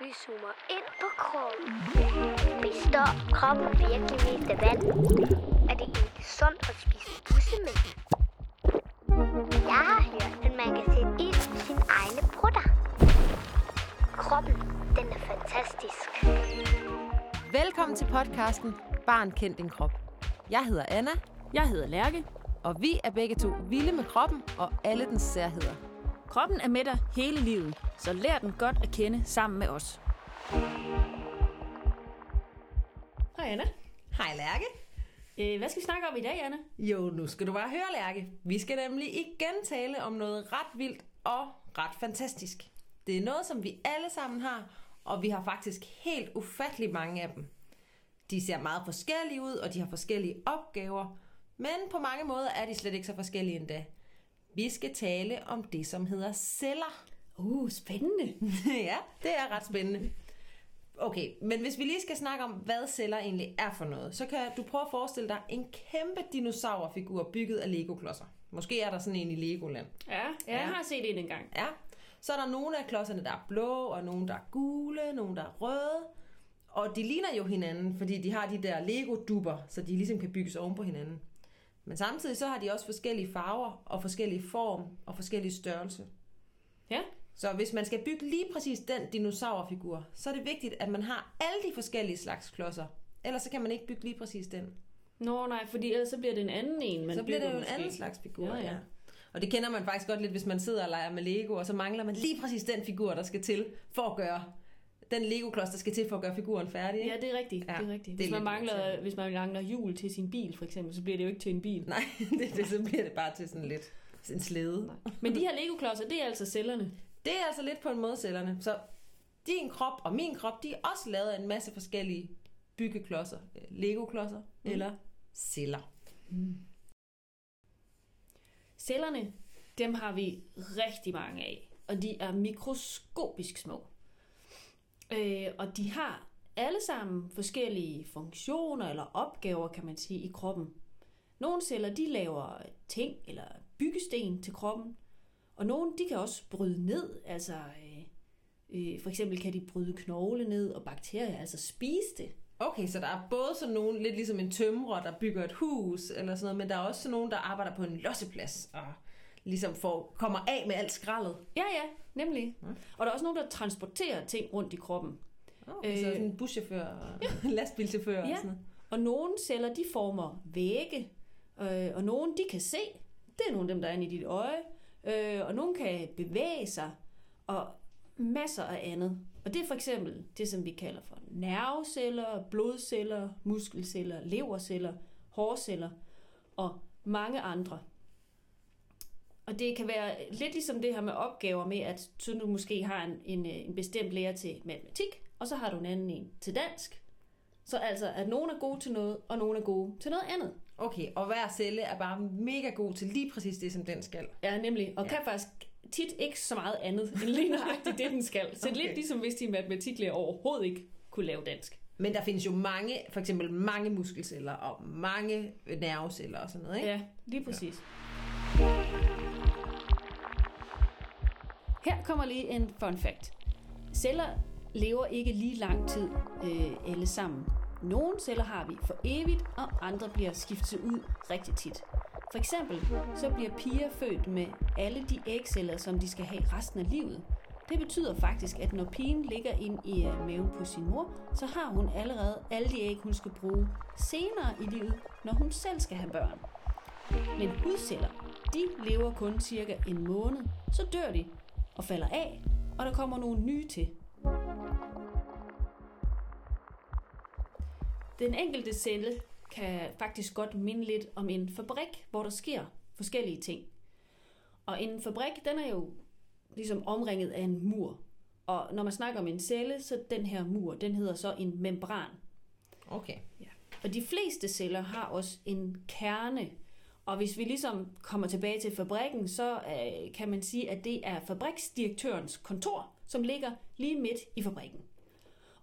Vi zoomer ind på kroppen. Består kroppen virkelig mest af vand? Er det egentlig sundt at spise bussemænd? Jeg har hørt, at man kan sætte ild i sine egne brutter. Kroppen, den er fantastisk. Velkommen til podcasten Barn kendt din krop. Jeg hedder Anna, Jeg hedder Lærke. og vi er begge to vilde med kroppen og alle dens særheder. Kroppen er med dig hele livet, så lær den godt at kende sammen med os. Hej Anna. Hej Lærke. Øh, hvad skal vi snakke om i dag, Anna? Jo, nu skal du bare høre, Lærke. Vi skal nemlig igen tale om noget ret vildt og ret fantastisk. Det er noget, som vi alle sammen har, og vi har faktisk helt ufattelig mange af dem. De ser meget forskellige ud, og de har forskellige opgaver, men på mange måder er de slet ikke så forskellige endda. Vi skal tale om det, som hedder celler. Uh, spændende. ja, det er ret spændende. Okay, men hvis vi lige skal snakke om, hvad celler egentlig er for noget, så kan du prøve at forestille dig en kæmpe dinosaurfigur bygget af Lego-klodser. Måske er der sådan en i Legoland. Ja, ja, jeg har set en engang. Ja, så er der nogle af klodserne, der er blå, og nogle, der er gule, nogle, der er røde. Og de ligner jo hinanden, fordi de har de der Lego-dubber, så de ligesom kan bygges oven på hinanden. Men samtidig så har de også forskellige farver, og forskellige form, og forskellige størrelse. Ja, Så hvis man skal bygge lige præcis den dinosaurfigur, så er det vigtigt, at man har alle de forskellige slags klodser. Ellers så kan man ikke bygge lige præcis den. Nå nej, fordi ellers så bliver det en anden en, man så bliver det jo en anden slags figur, ja, ja. ja. Og det kender man faktisk godt lidt, hvis man sidder og leger med Lego, og så mangler man lige præcis den figur, der skal til for at gøre den Lego-klods, der skal til for at gøre figuren færdig. ikke? Ja, det er rigtigt. Ja, det er rigtigt. det er Hvis, man mangler, hvis man mangler hjul til sin bil, for eksempel, så bliver det jo ikke til en bil. Nej, det, det, så bliver det bare til sådan lidt en slæde. Men de her Lego-klodser, det er altså cellerne. Det er altså lidt på en måde cellerne. Så din krop og min krop, de er også lavet af en masse forskellige byggeklodser. Lego-klodser mm. eller celler. Cellerne, dem har vi rigtig mange af, og de er mikroskopisk små. Øh, og de har alle sammen forskellige funktioner eller opgaver, kan man sige, i kroppen. Nogle celler, de laver ting eller byggesten til kroppen, og nogle, de kan også bryde ned, altså øh, øh, for eksempel kan de bryde knogle ned, og bakterier altså spise det. Okay, så der er både sådan nogen, lidt ligesom en tømrer, der bygger et hus, eller sådan noget, men der er også sådan nogen, der arbejder på en losseplads, og ligesom får, kommer af med alt skraldet. Ja, ja, nemlig. Og der er også nogen, der transporterer ting rundt i kroppen. Okay, øh, så sådan en buschauffør og lastbilchauffør og Ja. sådan noget. Og nogle celler, de former vægge, øh, og nogle, de kan se. Det er nogle af dem, der er inde i dit øje. Øh, og nogle kan bevæge sig, og masser af andet. Og det er for eksempel det, som vi kalder for nerveceller, blodceller, muskelceller, leverceller, hårceller og mange andre. Og det kan være lidt ligesom det her med opgaver med, at så du måske har en, en, øh, en bestemt lærer til matematik, og så har du en anden en til dansk. Så altså, at nogen er gode til noget, og nogen er gode til noget andet. Okay, og hver celle er bare mega god til lige præcis det, som den skal. Ja, nemlig. Og ja. kan faktisk tit ikke så meget andet, end lige nøjagtigt det, den skal. Så okay. Lidt ligesom hvis de matematiklærer overhovedet ikke kunne lave dansk. Men der findes jo mange, for eksempel mange muskelceller og mange nerveceller og sådan noget, ikke? Ja, lige præcis. Her kommer lige en fun fact. Celler lever ikke lige lang tid øh, alle sammen. Nogle celler har vi for evigt, og andre bliver skiftet ud rigtig tit. For eksempel så bliver piger født med alle de ægceller, som de skal have resten af livet. Det betyder faktisk, at når pigen ligger ind i øh, maven på sin mor, så har hun allerede alle de æg, hun skal bruge senere i livet, når hun selv skal have børn. Men hudceller, de lever kun cirka en måned, så dør de og falder af, og der kommer nogle nye til. Den enkelte celle kan faktisk godt minde lidt om en fabrik, hvor der sker forskellige ting. Og en fabrik, den er jo ligesom omringet af en mur. Og når man snakker om en celle, så den her mur, den hedder så en membran. Okay. Ja. Og de fleste celler har også en kerne. Og hvis vi ligesom kommer tilbage til fabrikken, så øh, kan man sige, at det er fabriksdirektørens kontor, som ligger lige midt i fabrikken.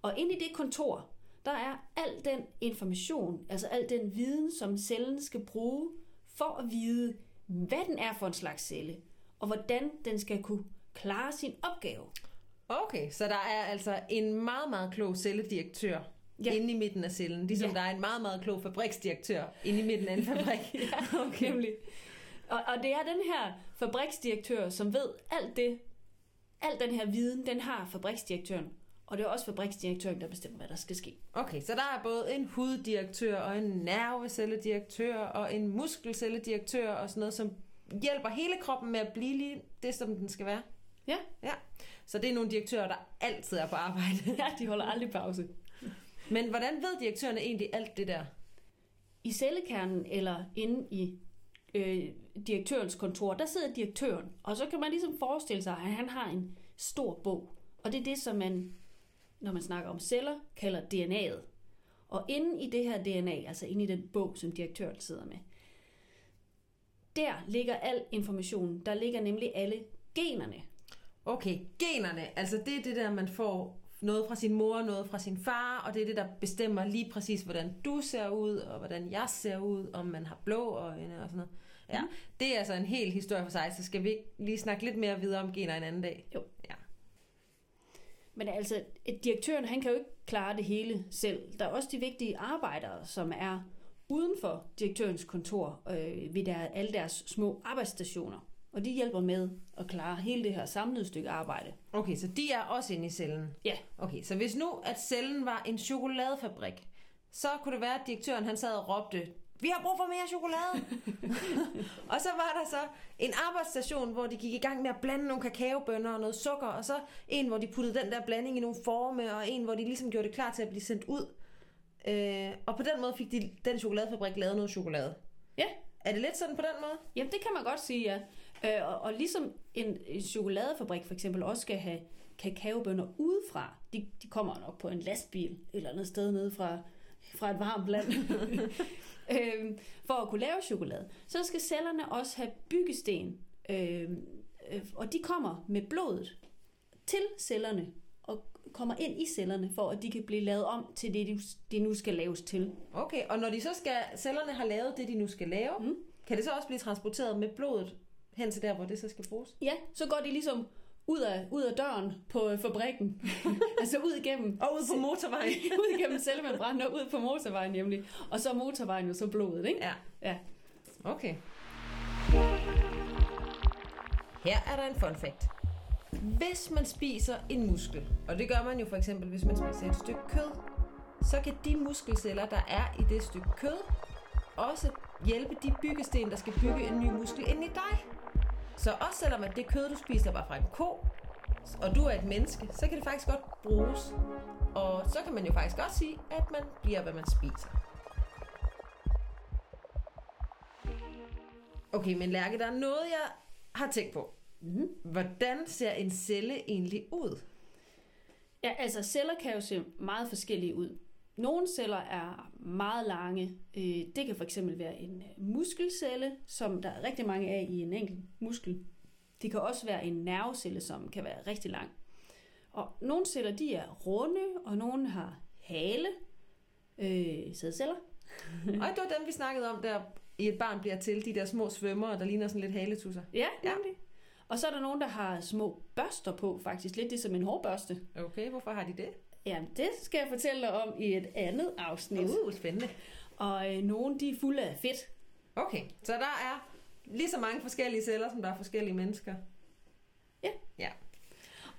Og inde i det kontor, der er al den information, altså al den viden, som cellen skal bruge for at vide, hvad den er for en slags celle, og hvordan den skal kunne klare sin opgave. Okay, så der er altså en meget, meget klog celledirektør Ja. inde i midten af cellen, ligesom ja. der er en meget, meget klog fabriksdirektør inde i midten af en fabrik. ja, okay. nemlig. Og, og det er den her fabriksdirektør, som ved alt det, al den her viden, den har fabriksdirektøren. Og det er også fabriksdirektøren, der bestemmer, hvad der skal ske. Okay, så der er både en huddirektør og en nervecelledirektør og en muskelcelledirektør og sådan noget, som hjælper hele kroppen med at blive lige det, som den skal være. Ja, Ja, så det er nogle direktører, der altid er på arbejde. ja de holder aldrig pause. Men hvordan ved direktørerne egentlig alt det der? I cellekernen eller inde i øh, direktørens kontor, der sidder direktøren. Og så kan man ligesom forestille sig, at han har en stor bog. Og det er det, som man, når man snakker om celler, kalder DNA'et. Og inde i det her DNA, altså inde i den bog, som direktøren sidder med, der ligger al informationen. Der ligger nemlig alle generne. Okay, generne, altså det er det der, man får noget fra sin mor, noget fra sin far, og det er det, der bestemmer lige præcis, hvordan du ser ud, og hvordan jeg ser ud, om man har blå øjne og sådan noget. Ja, det er altså en hel historie for sig, så skal vi lige snakke lidt mere videre om gener en anden dag? Jo. Ja. Men altså, direktøren, han kan jo ikke klare det hele selv. Der er også de vigtige arbejdere, som er uden for direktørens kontor øh, ved der, alle deres små arbejdsstationer. Og de hjælper med at klare hele det her samlede stykke arbejde. Okay, så de er også inde i cellen? Ja. Okay, så hvis nu, at cellen var en chokoladefabrik, så kunne det være, at direktøren han sad og råbte, vi har brug for mere chokolade. og så var der så en arbejdsstation, hvor de gik i gang med at blande nogle kakaobønner og noget sukker, og så en, hvor de puttede den der blanding i nogle forme, og en, hvor de ligesom gjorde det klar til at blive sendt ud. Øh, og på den måde fik de, den chokoladefabrik lavet noget chokolade. Ja, Er det lidt sådan på den måde? jamen det kan man godt sige, ja. Øh, og, og ligesom en, en chokoladefabrik for eksempel også skal have kakaobønner udefra, de, de kommer nok på en lastbil eller andet sted nede fra, fra et varmt land, øhm, for at kunne lave chokolade. Så skal cellerne også have byggesten, øhm, øh, og de kommer med blodet til cellerne og kommer ind i cellerne, for at de kan blive lavet om til det, de, nu skal laves til. Okay, og når de så skal, cellerne har lavet det, de nu skal lave, mm. kan det så også blive transporteret med blodet hen til der, hvor det så skal bruges? Ja, så går de ligesom ud af, ud af døren på øh, fabrikken. altså ud igennem. Og ud på motorvejen. ud igennem cellemembranen og ud på motorvejen nemlig. Og så er motorvejen jo så blodet, ikke? ja, Ja. okay. Her er der en fun fact. Hvis man spiser en muskel, og det gør man jo for eksempel, hvis man spiser et stykke kød, så kan de muskelceller, der er i det stykke kød, også hjælpe de byggesten, der skal bygge en ny muskel ind i dig. Så også selvom at det kød, du spiser, var fra en ko, og du er et menneske, så kan det faktisk godt bruges. Og så kan man jo faktisk godt sige, at man bliver, hvad man spiser. Okay, men Lærke, der er noget, jeg har tænkt på. Mm-hmm. Hvordan ser en celle egentlig ud? Ja, altså celler kan jo se meget forskellige ud. Nogle celler er meget lange. Øh, Det kan for eksempel være en øh, muskelcelle, som der er rigtig mange af i en enkelt muskel. Det kan også være en nervecelle, som kan være rigtig lang. Og nogle celler, de er runde, og nogle har hale. Øh, sædceller. Og det var dem, vi snakkede om der i et barn bliver til, de der små svømmere, der ligner sådan lidt haletusser. Ja, Ja. nemlig. Og så er der nogen, der har små børster på, faktisk. Lidt ligesom en hårbørste. Okay, hvorfor har de det? Jamen, det skal jeg fortælle dig om i et andet afsnit. Uh, spændende. Og øh, nogle, de er fulde af fedt. Okay, så der er lige så mange forskellige celler, som der er forskellige mennesker. Ja. Ja.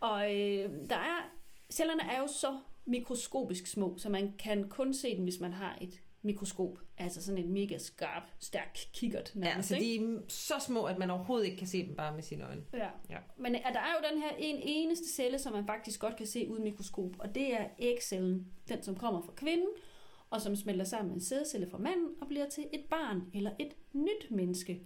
Og øh, der er, cellerne er jo så mikroskopisk små, så man kan kun se dem, hvis man har et mikroskop. Altså sådan en mega skarp, stærk kikkert Ja, nærmest, så ikke? de er så små, at man overhovedet ikke kan se dem bare med sine øjne. Ja. Ja. Men øh, der er jo den her en eneste celle, som man faktisk godt kan se uden mikroskop, og det er ægcellen, den som kommer fra kvinden, og som smelter sammen med en sædcelle fra manden og bliver til et barn eller et nyt menneske.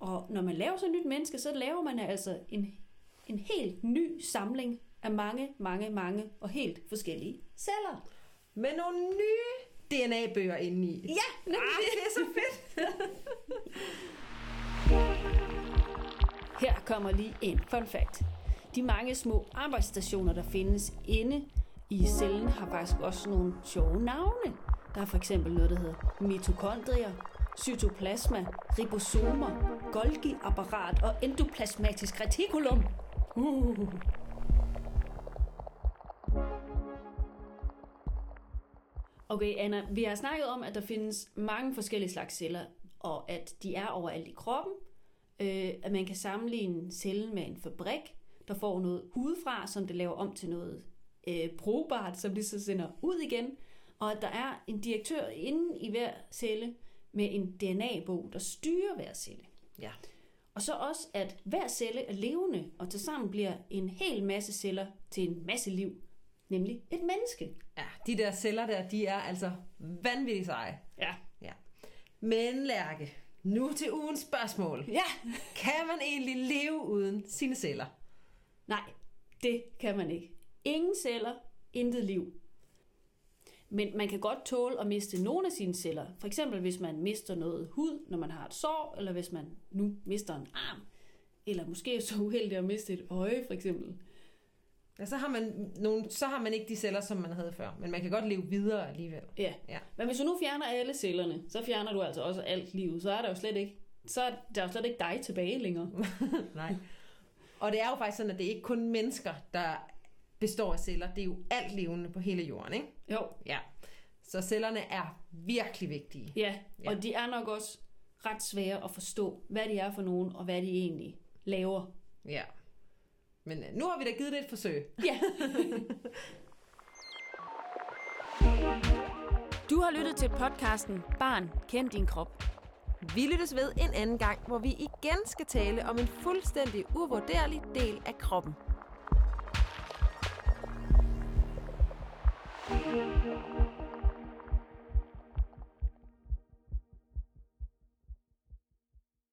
Og når man laver så et nyt menneske, så laver man altså en, en helt ny samling af mange, mange, mange og helt forskellige celler. Med nogle nye DNA-bøger indeni. Ja, Ah, det er så fedt. Her kommer lige en fun fact. De mange små arbejdsstationer, der findes inde i cellen, har faktisk også nogle sjove navne. Der er for eksempel noget, der hedder mitokondrier, cytoplasma, ribosomer, Golgi-apparat og endoplasmatisk retikulum. Uh. Okay, Anna, vi har snakket om, at der findes mange forskellige slags celler, og at de er overalt i kroppen. Øh, at man kan sammenligne cellen med en fabrik, der får noget udefra, som det laver om til noget øh, brugbart, som de så sender ud igen. Og at der er en direktør inde i hver celle med en DNA-bog, der styrer hver celle. Ja. Og så også, at hver celle er levende, og tilsammen bliver en hel masse celler til en masse liv, nemlig et menneske. Ja, de der celler der, de er altså vanvittigt seje. Ja. Ja. Men Lærke, nu til ugens spørgsmål. Ja. Kan man egentlig leve uden sine celler? Nej, det kan man ikke. Ingen celler, intet liv. Men man kan godt tåle at miste nogle af sine celler. For eksempel hvis man mister noget hud, når man har et sår, eller hvis man nu mister en arm. Eller måske er så uheldig at miste et øje, for eksempel. Ja, så har, man nogle, så har man ikke de celler, som man havde før. Men man kan godt leve videre alligevel. Ja. Ja. Men hvis du nu fjerner alle cellerne, så fjerner du altså også alt livet. Så er der jo slet ikke, så er der jo slet ikke dig tilbage længere. Nej. Og det er jo faktisk sådan, at det er ikke kun mennesker, der består af celler. Det er jo alt levende på hele jorden, ikke? Jo, Ja. Så cellerne er virkelig vigtige. ja. Ja. Og de er nok også ret svære at forstå, hvad de er for nogen, og hvad de egentlig laver. Ja. Men øh, nu har vi da givet det et forsøg. Ja. du har lyttet til podcasten Barn, kend din krop. Vi lyttes ved en anden gang, hvor vi igen skal tale om en fuldstændig uvurderlig del af kroppen.